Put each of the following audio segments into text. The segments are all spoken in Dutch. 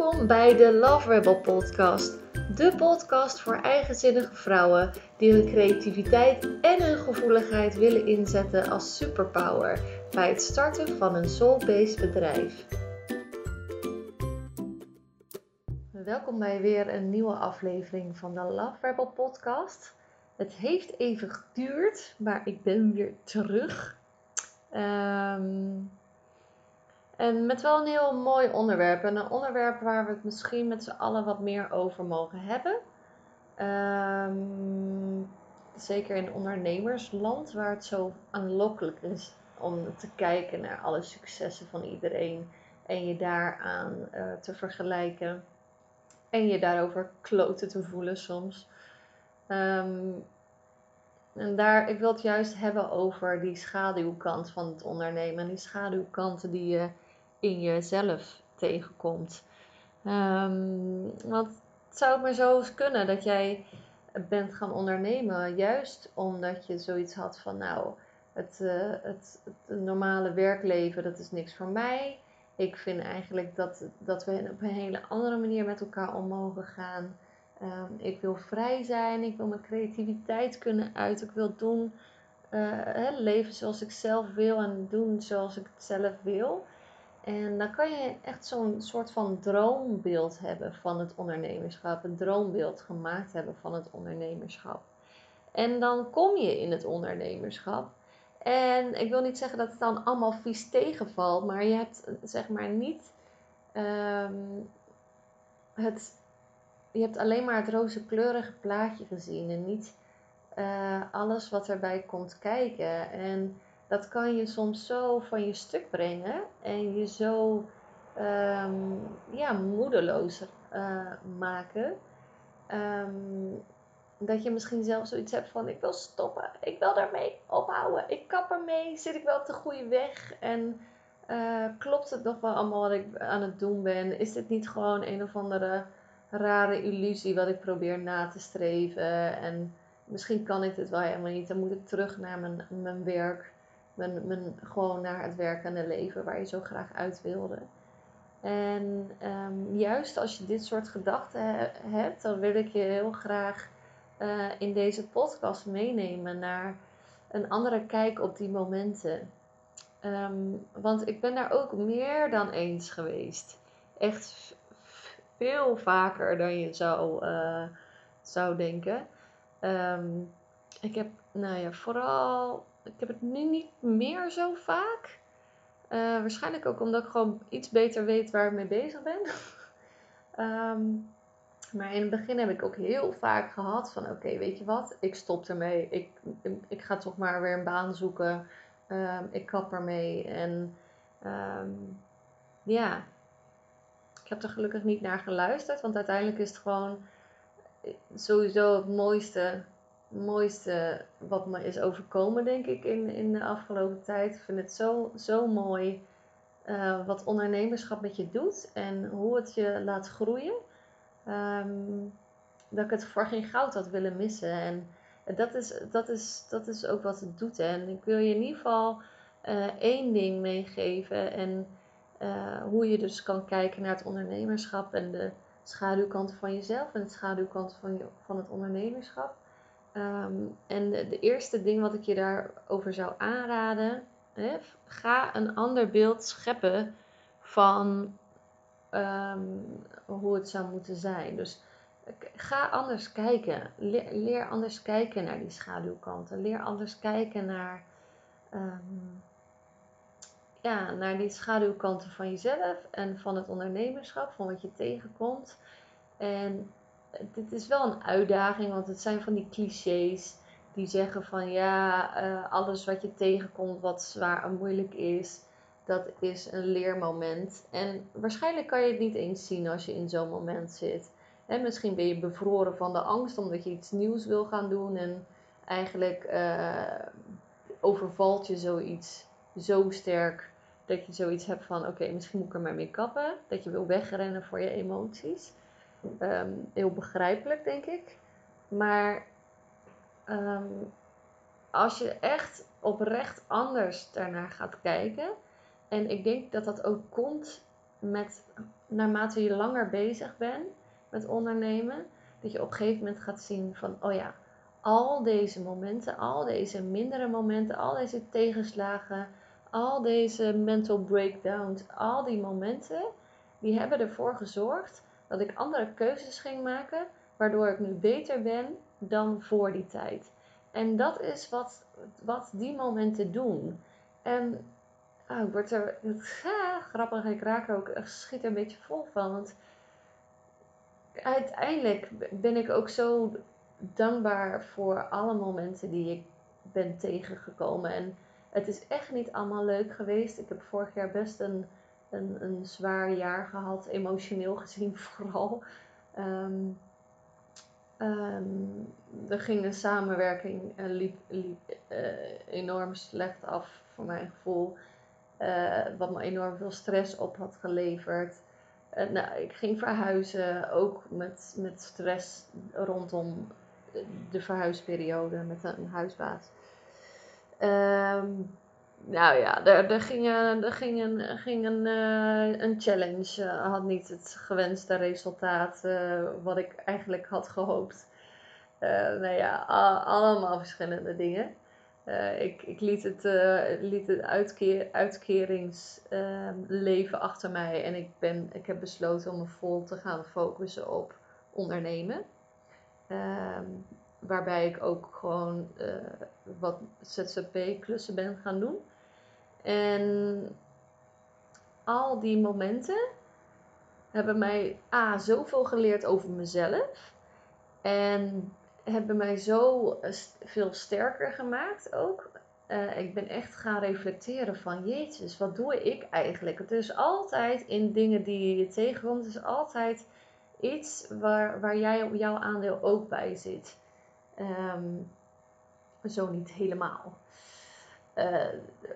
Welkom bij de Love Rebel podcast. De podcast voor eigenzinnige vrouwen die hun creativiteit en hun gevoeligheid willen inzetten als superpower bij het starten van een soul-based bedrijf. Welkom bij weer een nieuwe aflevering van de Love Rebel podcast. Het heeft even geduurd, maar ik ben weer terug. Um, en met wel een heel mooi onderwerp. En een onderwerp waar we het misschien met z'n allen wat meer over mogen hebben. Um, zeker in ondernemersland, waar het zo aanlokkelijk is om te kijken naar alle successen van iedereen. En je daaraan uh, te vergelijken. En je daarover kloten te voelen soms. Um, en daar, ik wil het juist hebben over die schaduwkant van het ondernemen. En die schaduwkanten die je in jezelf tegenkomt. Um, want het zou maar zo eens kunnen dat jij bent gaan ondernemen, juist omdat je zoiets had van, nou, het, uh, het, het, normale werkleven, dat is niks voor mij. Ik vind eigenlijk dat, dat we op een hele andere manier met elkaar om mogen gaan. Um, ik wil vrij zijn, ik wil mijn creativiteit kunnen uiten, ik wil doen, uh, leven zoals ik zelf wil en doen zoals ik het zelf wil. En dan kan je echt zo'n soort van droombeeld hebben van het ondernemerschap. Een droombeeld gemaakt hebben van het ondernemerschap. En dan kom je in het ondernemerschap. En ik wil niet zeggen dat het dan allemaal vies tegenvalt, maar je hebt zeg maar niet um, het. Je hebt alleen maar het roze kleurige plaatje gezien en niet uh, alles wat erbij komt kijken. En dat kan je soms zo van je stuk brengen en je zo um, ja, moedeloos uh, maken. Um, dat je misschien zelf zoiets hebt van: ik wil stoppen, ik wil daarmee ophouden, ik kap ermee, zit ik wel op de goede weg en uh, klopt het nog wel allemaal wat ik aan het doen ben? Is dit niet gewoon een of andere rare illusie wat ik probeer na te streven? En misschien kan ik dit wel helemaal niet, dan moet ik terug naar mijn, mijn werk mijn, gewoon naar het werkende leven waar je zo graag uit wilde. En um, juist als je dit soort gedachten hebt, dan wil ik je heel graag uh, in deze podcast meenemen naar een andere kijk op die momenten. Um, want ik ben daar ook meer dan eens geweest. Echt veel vaker dan je zou, uh, zou denken. Um, ik heb, nou ja, vooral ik heb het nu niet meer zo vaak. Uh, waarschijnlijk ook omdat ik gewoon iets beter weet waar ik mee bezig ben. um, maar in het begin heb ik ook heel vaak gehad van oké, weet je wat, ik stop ermee. Ik, ik, ga toch maar weer een baan zoeken. Um, ik kap ermee. En um, ja, ik heb er gelukkig niet naar geluisterd. Want uiteindelijk is het gewoon eh, sowieso het mooiste mooiste wat me is overkomen, denk ik, in, in de afgelopen tijd. Ik vind het zo, zo mooi uh, wat ondernemerschap met je doet en hoe het je laat groeien. Um, dat ik het voor geen goud had willen missen. En dat is, dat is, dat is ook wat het doet. En ik wil je in ieder geval uh, één ding meegeven. En uh, hoe je dus kan kijken naar het ondernemerschap en de schaduwkant van jezelf en de schaduwkant van, je, van het ondernemerschap. Um, en de, eerste ding wat ik je daarover zou aanraden, hè, ga een ander beeld scheppen van um, hoe het zou moeten zijn. Dus ga anders kijken. Leer, anders kijken naar die schaduwkanten. Leer anders kijken naar, um, ja, naar die schaduwkanten van jezelf en van het ondernemerschap, van wat je tegenkomt. En dit is wel een uitdaging, want het zijn van die clichés die zeggen van ja, uh, alles wat je tegenkomt wat zwaar en moeilijk is, dat is een leermoment. En waarschijnlijk kan je het niet eens zien als je in zo'n moment zit. En misschien ben je bevroren van de angst omdat je iets nieuws wil gaan doen en eigenlijk uh, overvalt je zoiets zo sterk dat je zoiets hebt van oké, misschien moet ik er maar mee kappen. Dat je wil wegrennen voor je emoties. Um, heel begrijpelijk, denk ik. Maar um, als je echt oprecht anders daarnaar gaat kijken. En ik denk dat dat ook komt met naarmate je langer bezig bent met ondernemen, dat je op een gegeven moment gaat zien van, oh ja, al deze momenten, al deze mindere momenten, al deze tegenslagen, al deze mental breakdowns, al die momenten, die hebben ervoor gezorgd dat ik andere keuzes ging maken, waardoor ik nu beter ben dan voor die tijd. En dat is wat, wat die momenten doen. En oh, ik word er, grappig, ik raak er ook, schiet er een beetje vol van. Want uiteindelijk ben ik ook zo dankbaar voor alle momenten die ik ben tegengekomen. En het is echt niet allemaal leuk geweest. Ik heb vorig jaar best een, een, een zwaar jaar gehad, emotioneel gezien vooral. Um, um, er ging een samenwerking uh, liep, uh, enorm slecht af voor mijn gevoel. Uh, wat me enorm veel stress op had geleverd. nou, ik ging verhuizen, ook met, met stress rondom de verhuisperiode met een huisbaas. Um, nou ja, er, er ging, er ging een, ging een, uh, een challenge. Uh, had niet het gewenste resultaat uh, wat ik eigenlijk had gehoopt. nou ja, allemaal verschillende dingen. ik, ik liet het, liet het uitkeer, uitkeringsleven achter mij en ik, ben, ik heb besloten om me vol te gaan focussen op ondernemen. Waarbij ik ook gewoon uh, wat ZZP-klussen ben gaan doen. En al die momenten hebben mij A, zoveel geleerd over mezelf. En hebben mij zo veel sterker gemaakt ook. Uh, ik ben echt gaan reflecteren van, jezus, wat doe ik eigenlijk? Het is altijd in dingen die je tegenkomt, is altijd iets waar, waar jij jouw aandeel ook bij zit. Um, zo niet helemaal. Uh,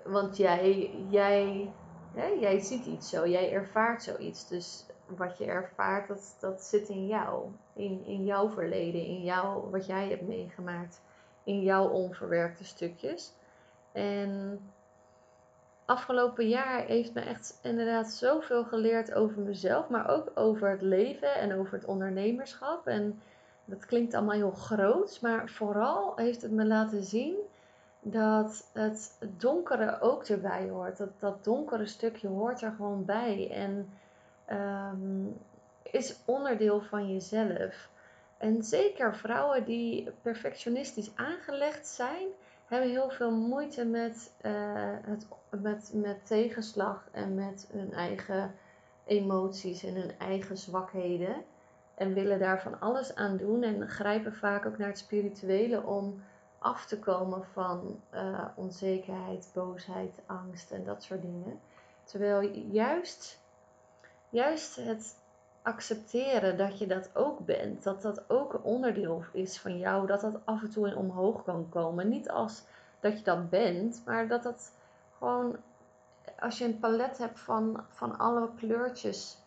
want jij, jij, hè, jij ziet iets zo, jij ervaart zoiets. Dus wat je ervaart, dat, dat zit in jou. In, in jouw verleden, in jou, wat jij hebt meegemaakt. In jouw onverwerkte stukjes. En afgelopen jaar heeft me echt inderdaad zoveel geleerd over mezelf, maar ook over het leven en over het ondernemerschap. En dat klinkt allemaal heel groot, maar vooral heeft het me laten zien dat het donkere ook erbij hoort. Dat, dat donkere stukje hoort er gewoon bij en um, is onderdeel van jezelf. En zeker vrouwen die perfectionistisch aangelegd zijn, hebben heel veel moeite met, uh, het, met, met tegenslag en met hun eigen emoties en hun eigen zwakheden. En willen daar van alles aan doen en grijpen vaak ook naar het spirituele om af te komen van uh, onzekerheid, boosheid, angst en dat soort dingen. Terwijl juist, juist het accepteren dat je dat ook bent, dat dat ook een onderdeel is van jou, dat dat af en toe in omhoog kan komen. Niet als dat je dat bent, maar dat dat gewoon, als je een palet hebt van, van alle kleurtjes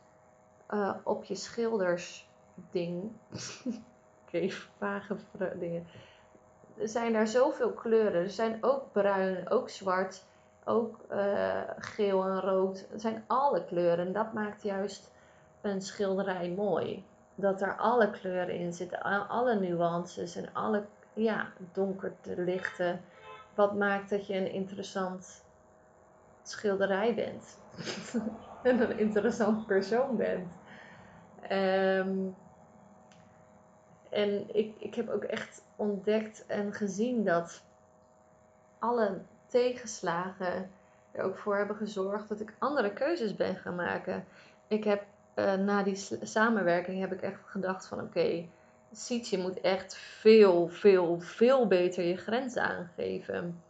uh, op je schildersding, oké, vage dingen, er zijn daar zoveel kleuren. Er zijn ook bruin, ook zwart, ook uh, geel en rood. Er zijn alle kleuren. Dat maakt juist een schilderij mooi. Dat er alle kleuren in zitten, alle nuances en alle ja, donkerte, lichte. Wat maakt dat je een interessant schilderij bent. en een interessant persoon bent. Um, en ik, ik heb ook echt ontdekt en gezien dat alle tegenslagen er ook voor hebben gezorgd dat ik andere keuzes ben gaan maken. Ik heb uh, na die samenwerking heb ik echt gedacht van oké, okay, je moet echt veel, veel, veel beter je grenzen aangeven.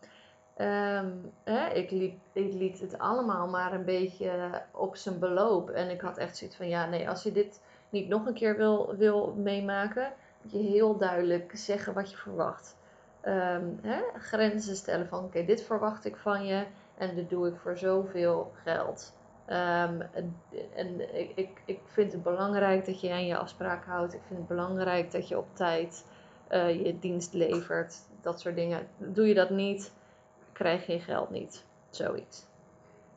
Um, hè, ik liet het allemaal maar een beetje op zijn beloop. En ik had echt zoiets van ja, nee, als je dit niet nog een keer wil, wil meemaken, je heel duidelijk zeggen wat je verwacht. Ehm, hè? Grenzen stellen van oké, dit verwacht ik van je en dit doe ik voor zoveel geld. Um, en ik, ik, vind het belangrijk dat je aan je afspraak houdt. Ik vind het belangrijk dat je op tijd uh, je dienst levert. Dat soort dingen. Doe je dat niet, krijg je geld niet. Zoiets.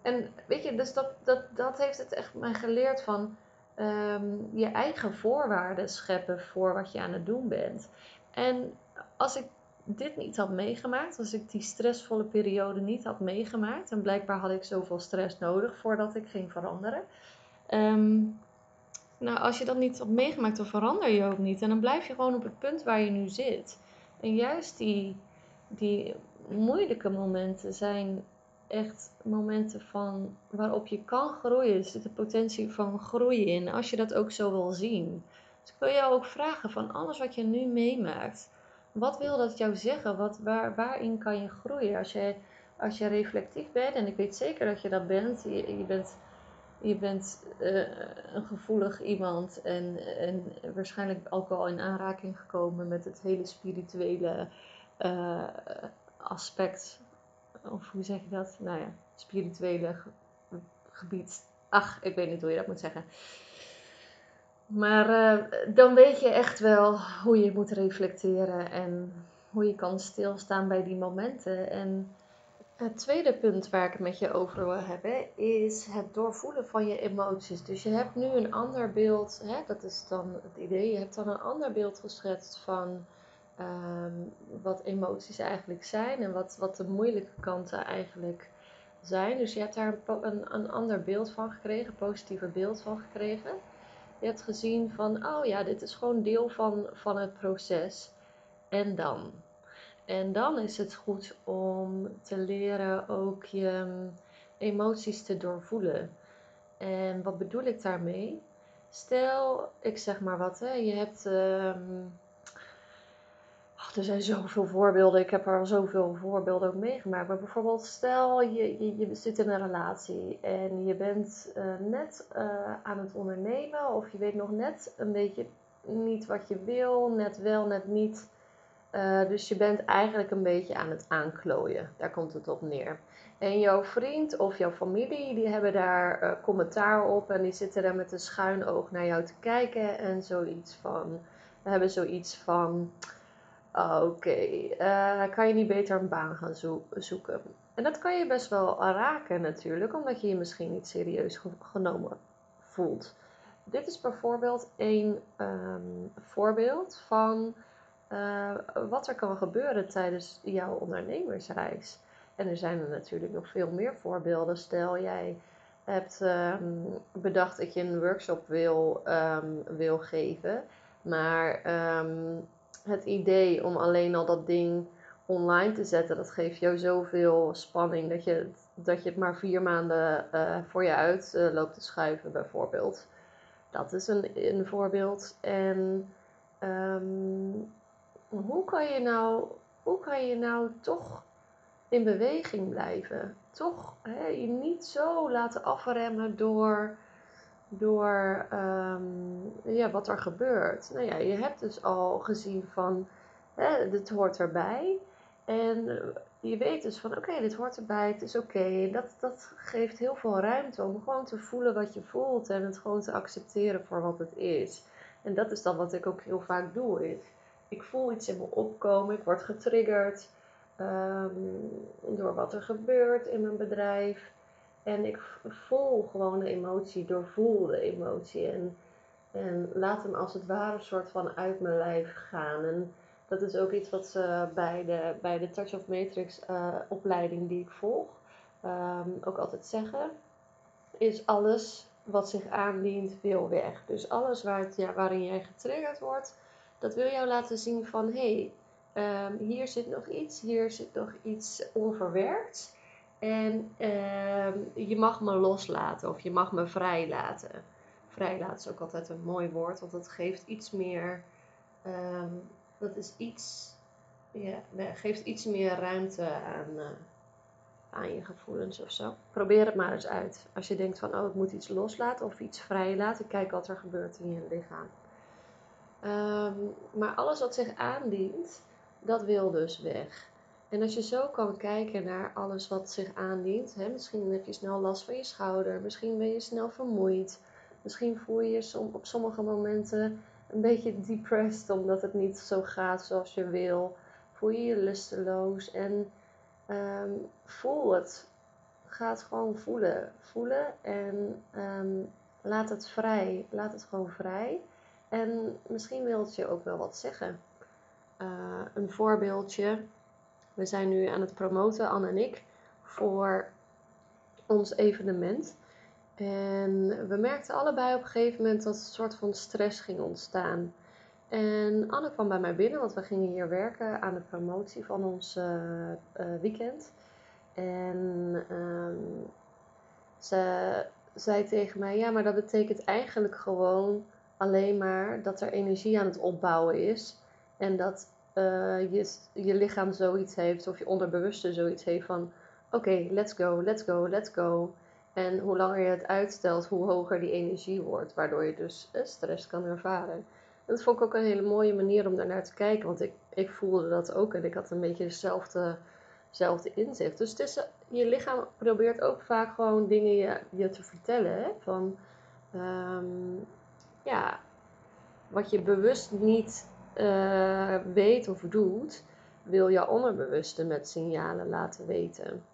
En weet je, dus dat, dat, dat heeft het echt mij geleerd van ehm, je eigen voorwaarden scheppen voor wat je aan het doen bent. En als ik dit niet had meegemaakt, als ik die stressvolle periode niet had meegemaakt, en blijkbaar had ik zoveel stress nodig voordat ik ging veranderen. Ehm, nou, als je dat niet had meegemaakt, dan verander je ook niet. En dan blijf je gewoon op het punt waar je nu zit. En juist die, die moeilijke momenten zijn echt momenten van waarop je kan groeien. Er zit de potentie van groeien in, als je dat ook zo wil zien. Dus ik wil jou ook vragen van alles wat je nu meemaakt. Wat wil dat jou zeggen? Wat, waar, waarin kan je groeien? Als je, als je reflectief bent, en ik weet zeker dat je dat bent, je, bent, je bent uh, een gevoelig iemand en, en waarschijnlijk ook al in aanraking gekomen met het hele spirituele uh, aspect. Of hoe zeg je dat? Nou ja, spirituele gebied. Ach, ik weet niet hoe je dat moet zeggen. Maar uh, dan weet je echt wel hoe je moet reflecteren en hoe je kan stilstaan bij die momenten. En het tweede punt waar ik het met je over wil hebben is het doorvoelen van je emoties. Dus je hebt nu een ander beeld, hè, dat is dan het idee, je hebt dan een ander beeld geschetst van um, wat emoties eigenlijk zijn en wat, wat de moeilijke kanten eigenlijk zijn. Dus je hebt daar een, een, ander beeld van gekregen, een positiever beeld van gekregen. Je hebt gezien van, oh ja, dit is gewoon deel van, van het proces. En dan? En dan is het goed om te leren ook je mm, emoties te doorvoelen. En wat bedoel ik daarmee? Stel, ik zeg maar wat, hè, je hebt. Um, er zijn zoveel voorbeelden. Ik heb er al zoveel voorbeelden ook meegemaakt. Maar bijvoorbeeld, stel je, je, zit in een relatie en je bent uh, net uh, aan het ondernemen. Of je weet nog net een beetje niet wat je wil. Net wel, net niet. Uh, dus je bent eigenlijk een beetje aan het aanklooien. Daar komt het op neer. En jouw vriend of jouw familie, die hebben daar commentaar op. En die zitten daar met een schuin oog naar jou te kijken. En zoiets van, hebben zoiets van Ah, oké, eh, kan je niet beter een baan gaan zoeken? En dat kan je best wel raken natuurlijk, omdat je je misschien niet serieus genomen voelt. Dit is bijvoorbeeld een ehm, voorbeeld van uh, wat er kan gebeuren tijdens jouw ondernemersreis. En er zijn er natuurlijk nog veel meer voorbeelden. Stel jij hebt um, bedacht dat je een workshop wil, um, wil geven, maar het idee om alleen al dat ding online te zetten, dat geeft jou zoveel spanning dat je, dat je het maar vier maanden uh, voor je uit uh, loopt te schuiven, bijvoorbeeld. Dat is een, een voorbeeld. En um, hoe, kan je nou, hoe kan je nou toch in beweging blijven? Toch hè, je niet zo laten afremmen door door um, ja, wat er gebeurt. Nou ja, je hebt dus al gezien van, hè, dit hoort erbij. En je weet dus van, oké, dit hoort erbij, het is oké. Dat, dat geeft heel veel ruimte om gewoon te voelen wat je voelt en het gewoon te accepteren voor wat het is. En dat is dan wat ik ook heel vaak doe. Ik, voel iets in me opkomen, ik word getriggerd um, door wat er gebeurt in mijn bedrijf. En ik voel gewoon de emotie, doorvoel de emotie. En, en laat hem als het ware een soort van uit mijn lijf gaan. En dat is ook iets wat ze bij de, bij de Touch of Matrix uh, opleiding die ik volg um, ook altijd zeggen. Is alles wat zich aandient, wil weg. Dus alles waar ja, waarin jij getriggerd wordt, dat wil jou laten zien van hé, hey, um, hier zit nog iets, hier zit nog iets onverwerkt. En uh, je mag me loslaten of je mag me vrijlaten. Vrijlaten is ook altijd een mooi woord, want dat geeft iets meer. Um, dat is iets. Ja, geeft iets meer ruimte aan, uh, aan je gevoelens of zo. Probeer het maar eens uit. Als je denkt van, oh, ik moet iets loslaten of iets vrijlaten, kijk wat er gebeurt in je lichaam. Um, maar alles wat zich aandient, dat wil dus weg. En als je zo kan kijken naar alles wat zich aandient, hè, misschien heb je snel last van je schouder, misschien ben je snel vermoeid, misschien voel je je op sommige momenten een beetje depressed omdat het niet zo gaat zoals je wil, voel je je lusteloos en um, voel het. Ga het gewoon voelen. Voelen en um, Laat het vrij. Laat het gewoon vrij. En misschien wil het je ook wel wat zeggen. Uh, een voorbeeldje. We zijn nu aan het promoten, Anne en ik, voor ons evenement. En we merkten allebei op een gegeven moment dat een soort van stress ging ontstaan. En Anne kwam bij mij binnen, want we gingen hier werken aan de promotie van ons uh, weekend. En um, ze zei tegen mij: Ja, maar dat betekent eigenlijk gewoon alleen maar dat er energie aan het opbouwen is. En dat uh, je, je lichaam zoiets heeft, of je onderbewuste zoiets heeft van: Oké, let's go, let's go, let's go. En hoe langer je het uitstelt, hoe hoger die energie wordt, waardoor je dus stress kan ervaren. dat vond ik ook een hele mooie manier om daarnaar te kijken, want ik, ik voelde dat ook en ik had een beetje dezelfde inzicht. Dus het is, je lichaam probeert ook vaak gewoon dingen je, je te vertellen. Van, um, ja, wat je bewust niet uh, weet of doet, wil je onderbewuste met signalen laten weten.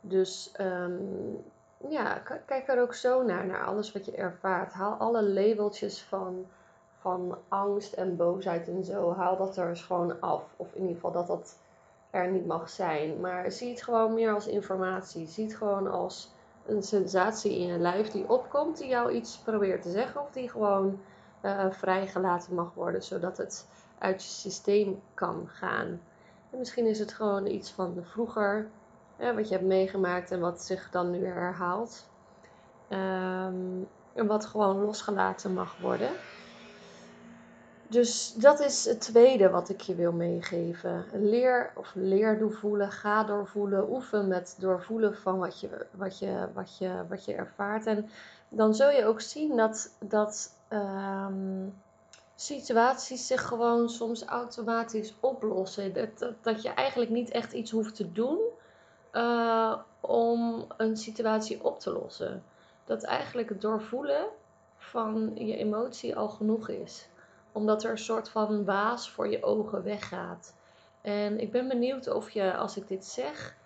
Dus um, ja, kijk er ook zo naar, naar alles wat je ervaart. Haal alle labeltjes van, van angst en boosheid en zo, haal dat er eens gewoon af. Of in ieder geval dat dat er niet mag zijn. Maar zie het gewoon meer als informatie. Zie het gewoon als een sensatie in je lijf die opkomt, die jou iets probeert te zeggen. Of die gewoon uh, vrijgelaten mag worden, zodat het uit je systeem kan gaan. En misschien is het gewoon iets van vroeger wat je hebt meegemaakt en wat zich dan nu herhaalt. Um, en wat gewoon losgelaten mag worden. Dus dat is het tweede wat ik je wil meegeven. Leer of leer doorvoelen, ga doorvoelen, oefen met doorvoelen van wat je, wat je, wat je, wat je ervaart. En dan zul je ook zien dat, dat um, situaties zich gewoon soms automatisch oplossen. Dat, dat, je eigenlijk niet echt iets hoeft te doen uh, om een situatie op te lossen. Dat eigenlijk het doorvoelen van je emotie al genoeg is. Omdat er een soort van waas voor je ogen weggaat. En ik ben benieuwd of je, als ik dit zeg,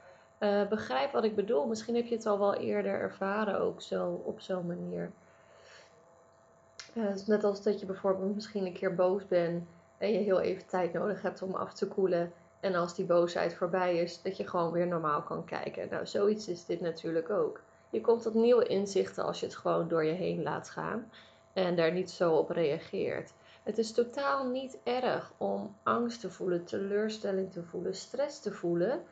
uh, begrijpt wat ik bedoel. Misschien heb je het al wel eerder ervaren, ook zo op zo'n manier. Uh, net als dat je bijvoorbeeld misschien een keer boos bent en je heel even tijd nodig hebt om af te koelen. En als die boosheid voorbij is, dat je gewoon weer normaal kan kijken. Nou, zoiets is dit natuurlijk ook. Je komt tot nieuwe inzichten als je het gewoon door je heen laat gaan en daar niet zo op reageert. Het is totaal niet erg om angst te voelen, teleurstelling te voelen, stress te voelen.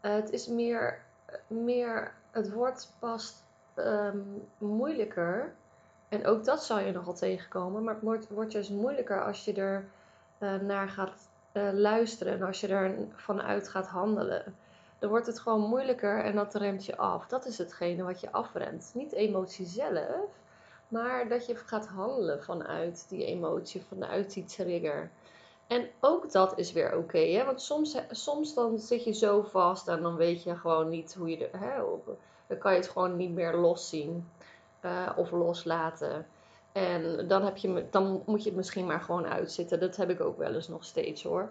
het is meer, meer, het wordt pas ehm, moeilijker. En ook dat zal je nogal tegenkomen, maar het wordt, wordt juist moeilijker als je er uh, naar gaat uh, luisteren en als je er vanuit gaat handelen, dan wordt het gewoon moeilijker en dat remt je af. Dat is hetgene wat je afremt. Niet emotie zelf, maar dat je gaat handelen vanuit die emotie, vanuit die trigger. En ook dat is weer oké, want soms, soms dan zit je zo vast en dan weet je gewoon niet hoe je er, hè, dan kan je het gewoon niet meer loszien uh, of loslaten. En dan, heb je, dan moet je het misschien maar gewoon uitzitten. Dat heb ik ook wel eens nog steeds hoor.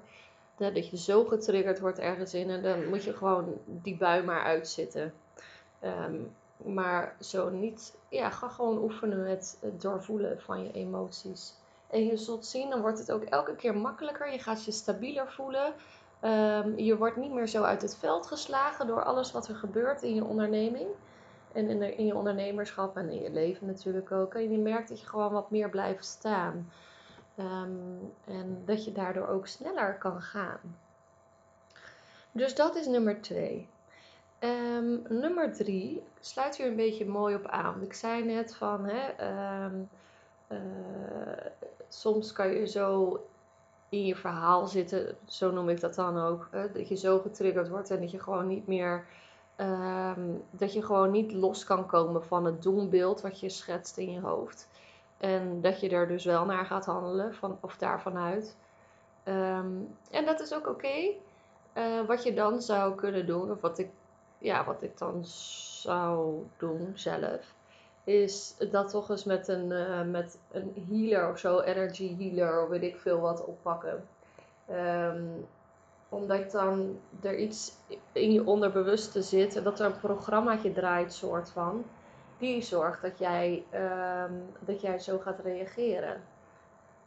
Dat je zo getriggerd wordt ergens in en dan moet je gewoon die bui maar uitzitten. Ehm, maar zo niet, ja, ga gewoon oefenen met het doorvoelen van je emoties. En je zult zien, dan wordt het ook elke keer makkelijker. Je gaat je stabieler voelen. Um, je wordt niet meer zo uit het veld geslagen door alles wat er gebeurt in je onderneming. En in, in je ondernemerschap en in je leven natuurlijk ook. En je merkt dat je gewoon wat meer blijft staan. Ehm, en dat je daardoor ook sneller kan gaan. Dus dat is nummer twee. Um, nummer drie sluit hier een beetje mooi op aan. Ik zei net van, hè, ehm, eh, soms kan je zo in je verhaal zitten, zo noem ik dat dan ook, hè, dat je zo getriggerd wordt en dat je gewoon niet meer Ehm, dat je gewoon niet los kan komen van het doelbeeld wat je schetst in je hoofd. En dat je er dus wel naar gaat handelen, van, of daarvan uit. Ehm, en dat is ook oké. Eh, wat je dan zou kunnen doen, of wat ik, ja, wat ik dan zou doen zelf, is dat toch eens met een, uh, met een healer of zo, energy healer of weet ik veel wat oppakken. Um, omdat dan er iets in je onderbewuste zit en dat er een programmaatje draait, soort van. die zorgt dat jij, ehm, dat jij zo gaat reageren.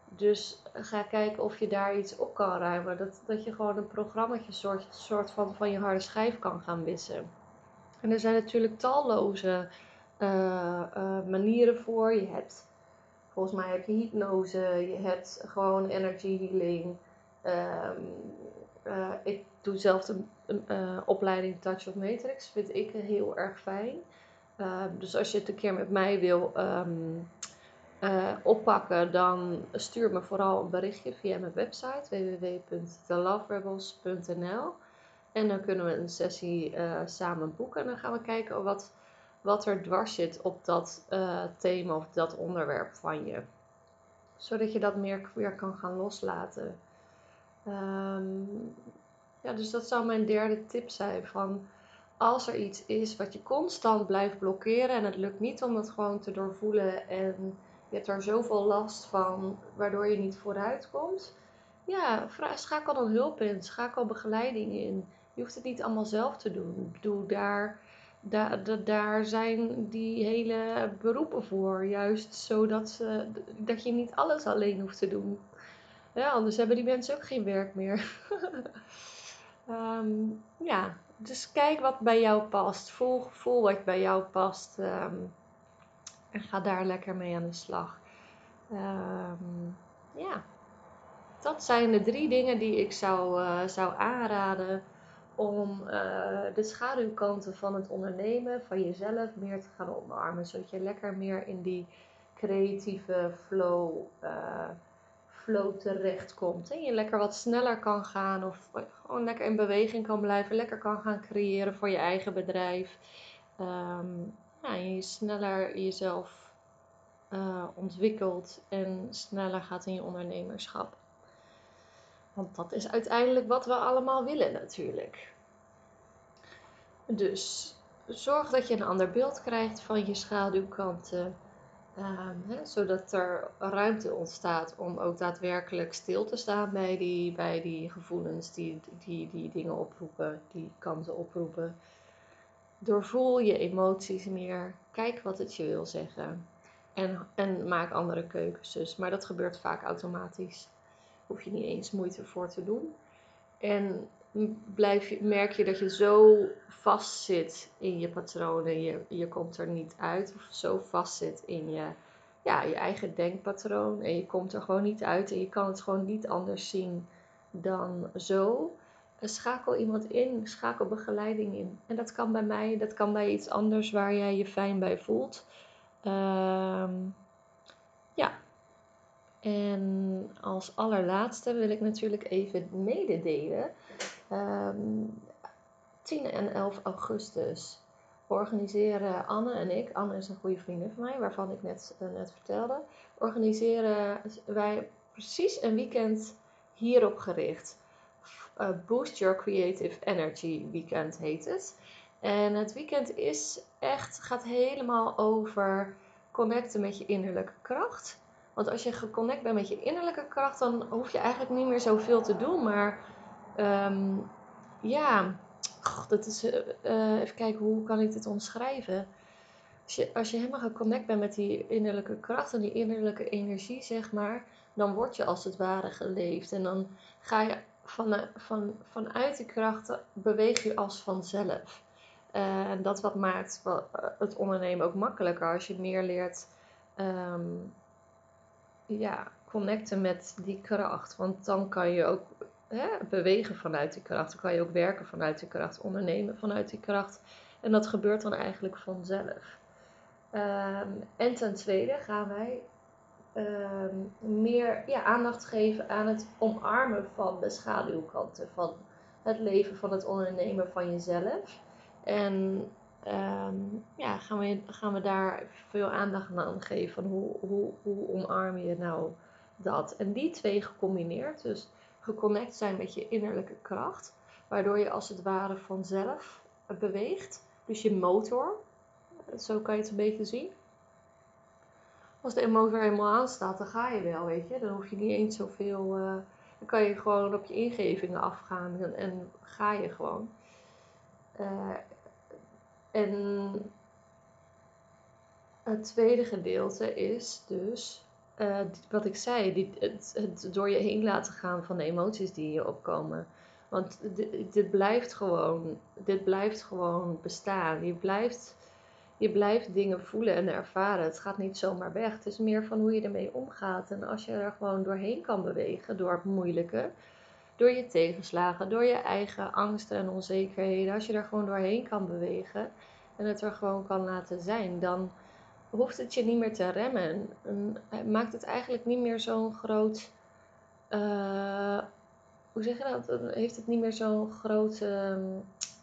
Dus ga kijken of je daar iets op kan ruimen. Dat, dat je gewoon een programmaatje soort, soort van, van je harde schijf kan gaan wissen. En er zijn natuurlijk talloze uh, uh, manieren voor. Je hebt, volgens mij heb je hypnose, je hebt gewoon energy healing. Um, uh, ik doe zelf een, een opleiding Touch of Matrix, vind ik heel erg fijn. Ehm, dus als je het een keer met mij wil um, oppakken, dan stuur me vooral een berichtje via mijn website www.theloverebels.nl. En dan kunnen we een sessie samen boeken. En dan gaan we kijken wat, wat er dwars zit op dat thema of dat onderwerp van je. Zodat je dat meer weer kan gaan loslaten. Um, ja, dus dat zou mijn derde tip zijn. Van als er iets is wat je constant blijft blokkeren en het lukt niet om dat gewoon te doorvoelen en je hebt er zoveel last van waardoor je niet vooruit komt. Ja, schakel dan hulp in, schakel begeleiding in. Je hoeft het niet allemaal zelf te doen. Doe daar, daar, daar zijn die hele beroepen voor. Juist zodat ze, dat je niet alles alleen hoeft te doen. Anders hebben die mensen ook geen werk meer. um, ja, dus kijk wat bij jou past. Voel, voel wat bij jou past. Um, en ga daar lekker mee aan de slag. Um, ja, dat zijn de drie dingen die ik zou, uh, zou aanraden om uh, de schaduwkanten van het ondernemen, van jezelf, meer te gaan omarmen. Zodat je lekker meer in die creatieve flow, uh, flow terechtkomt. En je lekker wat sneller kan gaan of gewoon lekker in beweging kan blijven. Lekker kan gaan creëren voor je eigen bedrijf. Um, ja, je sneller jezelf uh, ontwikkelt en sneller gaat in je ondernemerschap. Want dat is uiteindelijk wat we allemaal willen natuurlijk. Dus zorg dat je een ander beeld krijgt van je schaduwkanten. Um, hè, zodat er ruimte ontstaat om ook daadwerkelijk stil te staan bij die, bij die gevoelens die, die die dingen oproepen, die kanten oproepen. Doorvoel je emoties meer. Kijk wat het je wil zeggen. En, en maak andere keuzes. Maar dat gebeurt vaak automatisch hoef je niet eens moeite voor te doen. En blijf merk je dat je zo vast zit in je patronen, je, je komt er niet uit, of zo vast zit in je, ja, je eigen denkpatroon en je komt er gewoon niet uit en je kan het gewoon niet anders zien dan zo. Schakel iemand in, schakel begeleiding in. En dat kan bij mij, dat kan bij iets anders waar jij je fijn bij voelt. Um, ja, en als allerlaatste wil ik natuurlijk even mededelen. Um, ehm, 10 en 11 augustus organiseren Anne en ik, Anne is een goede vriendin van mij, waarvan ik net, uh, net vertelde, organiseren wij precies een weekend hierop gericht. Uh, Boost Your Creative Energy Weekend heet het. En het weekend is echt, gaat helemaal over connecten met je innerlijke kracht. Want als je geconnect bent met je innerlijke kracht, dan hoef je eigenlijk niet meer zoveel te doen. Maar um, ja, dat is. Uh, even kijken, hoe kan ik dit omschrijven? Als je, als je helemaal geconnect bent met die innerlijke kracht en die innerlijke energie, zeg maar, dan word je als het ware geleefd. En dan ga je van, van, vanuit die krachten beweeg je als vanzelf. En dat wat maakt het ondernemen ook makkelijker als je meer leert um, ja, connecten met die kracht. Want dan kan je ook bewegen vanuit die kracht. Dan kan je ook werken vanuit die kracht, ondernemen vanuit die kracht. En dat gebeurt dan eigenlijk vanzelf. Um, en ten tweede gaan wij um, meer ja, aandacht geven aan het omarmen van de schaduwkanten van het leven, van het ondernemen van jezelf. En um, ja, gaan, we, gaan we daar veel aandacht aan geven. Hoe, hoe, hoe omarm je nou dat? En die twee gecombineerd, dus geconnect zijn met je innerlijke kracht, waardoor je als het ware vanzelf beweegt. Dus je motor, zo kan je het een beetje zien. Als de motor helemaal aanstaat, dan ga je wel, weet je. Dan hoef je niet eens zoveel. Uh, dan kan je gewoon op je ingevingen afgaan en, ga je gewoon. Uh, en het tweede gedeelte is dus uh, wat ik zei, het, door je heen laten gaan van de emoties die je opkomen. Want dit, dit, blijft gewoon, dit blijft gewoon bestaan. Je blijft, je blijft dingen voelen en ervaren. Het gaat niet zomaar weg. Het is meer van hoe je ermee omgaat. En als je er gewoon doorheen kan bewegen, door het moeilijke, door je tegenslagen, door je eigen angsten en onzekerheden. Als je er gewoon doorheen kan bewegen en het er gewoon kan laten zijn, dan hoeft het je niet meer te remmen. En maakt het eigenlijk niet meer zo'n groot. Uh, hoe zeg je dat? Heeft het niet meer zo'n grote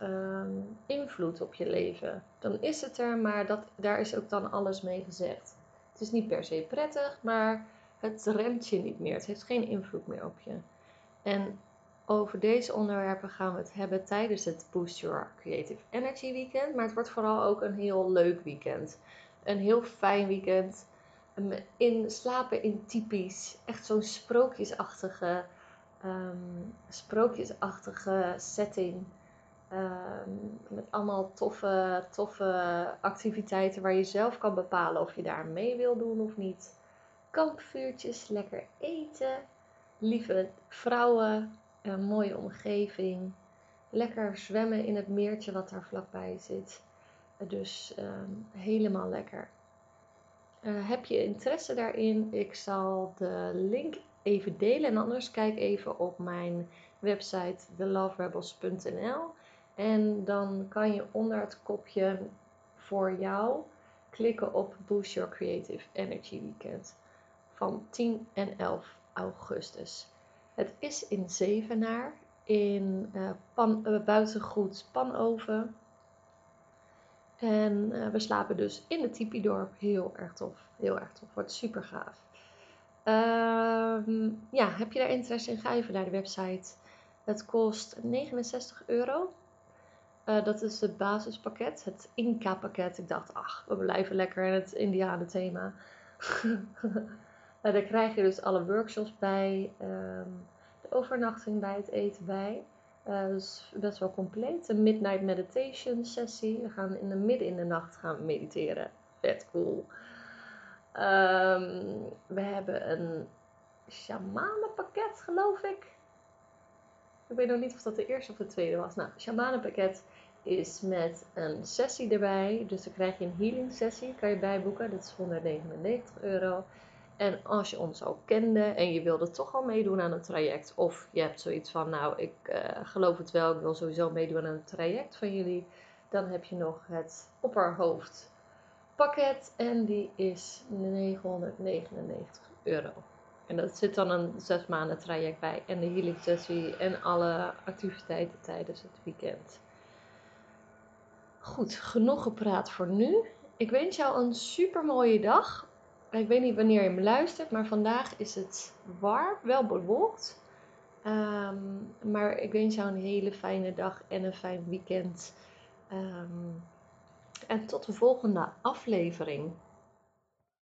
uh, invloed op je leven. Dan is het er, maar dat, daar is ook dan alles mee gezegd. Het is niet per se prettig, maar het remt je niet meer. Het heeft geen invloed meer op je. En over deze onderwerpen gaan we het hebben tijdens het Boost Your Creative Energy Weekend. Maar het wordt vooral ook een heel leuk weekend een heel fijn weekend. In, slapen in typisch. Echt zo'n sprookjesachtige, um, sprookjesachtige setting. Ehm, met allemaal toffe, toffe activiteiten waar je zelf kan bepalen of je daar mee wil doen of niet. Kampvuurtjes, lekker eten. Lieve vrouwen, een mooie omgeving. Lekker zwemmen in het meertje wat daar vlakbij zit. Dus ehm, helemaal lekker. Uh, heb je interesse daarin? Ik zal de link even delen. En anders kijk even op mijn website theloverebels.nl. En dan kan je onder het kopje voor jou klikken op Boost Your Creative Energy Weekend van 10 en 11 augustus. Het is in Zevenaar in uh, buitengoed Panoven. En uh, we slapen dus in de tipi-dorp. Heel erg tof. Heel erg tof. Wordt super gaaf. Uh, ja, heb je daar interesse in? Ga even naar de website. Het kost 69 euro. Uh, dat is het basispakket, het Inca-pakket. Ik dacht, ach, we blijven lekker in het Indianen-thema. daar krijg je dus alle workshops bij, um, de overnachting bij, het eten bij. Uh, dus best wel compleet. Een midnight meditation sessie. We gaan in de midden in de nacht gaan mediteren. Vet cool. Um, we hebben een shamanenpakket, geloof ik. Ik weet nog niet of dat de eerste of de tweede was. Nou, shamanenpakket is met een sessie erbij. Dus dan krijg je een healing sessie, kan je bijboeken. Dat is 199 euro. En als je ons al kende en je wilde toch al meedoen aan een traject, of je hebt zoiets van, nou, ik uh, geloof het wel, ik wil sowieso meedoen aan een traject van jullie, dan heb je nog het opperhoofdpakket en die is 999 euro. En dat zit dan een zes maanden traject bij en de healing sessie en alle activiteiten tijdens het weekend. Goed, genoeg gepraat voor nu. Ik wens jou een super mooie dag ik weet niet wanneer je me luistert, maar vandaag is het warm, wel bewolkt. Ehm, maar ik wens jou een hele fijne dag en een fijn weekend. Um, en tot de volgende aflevering.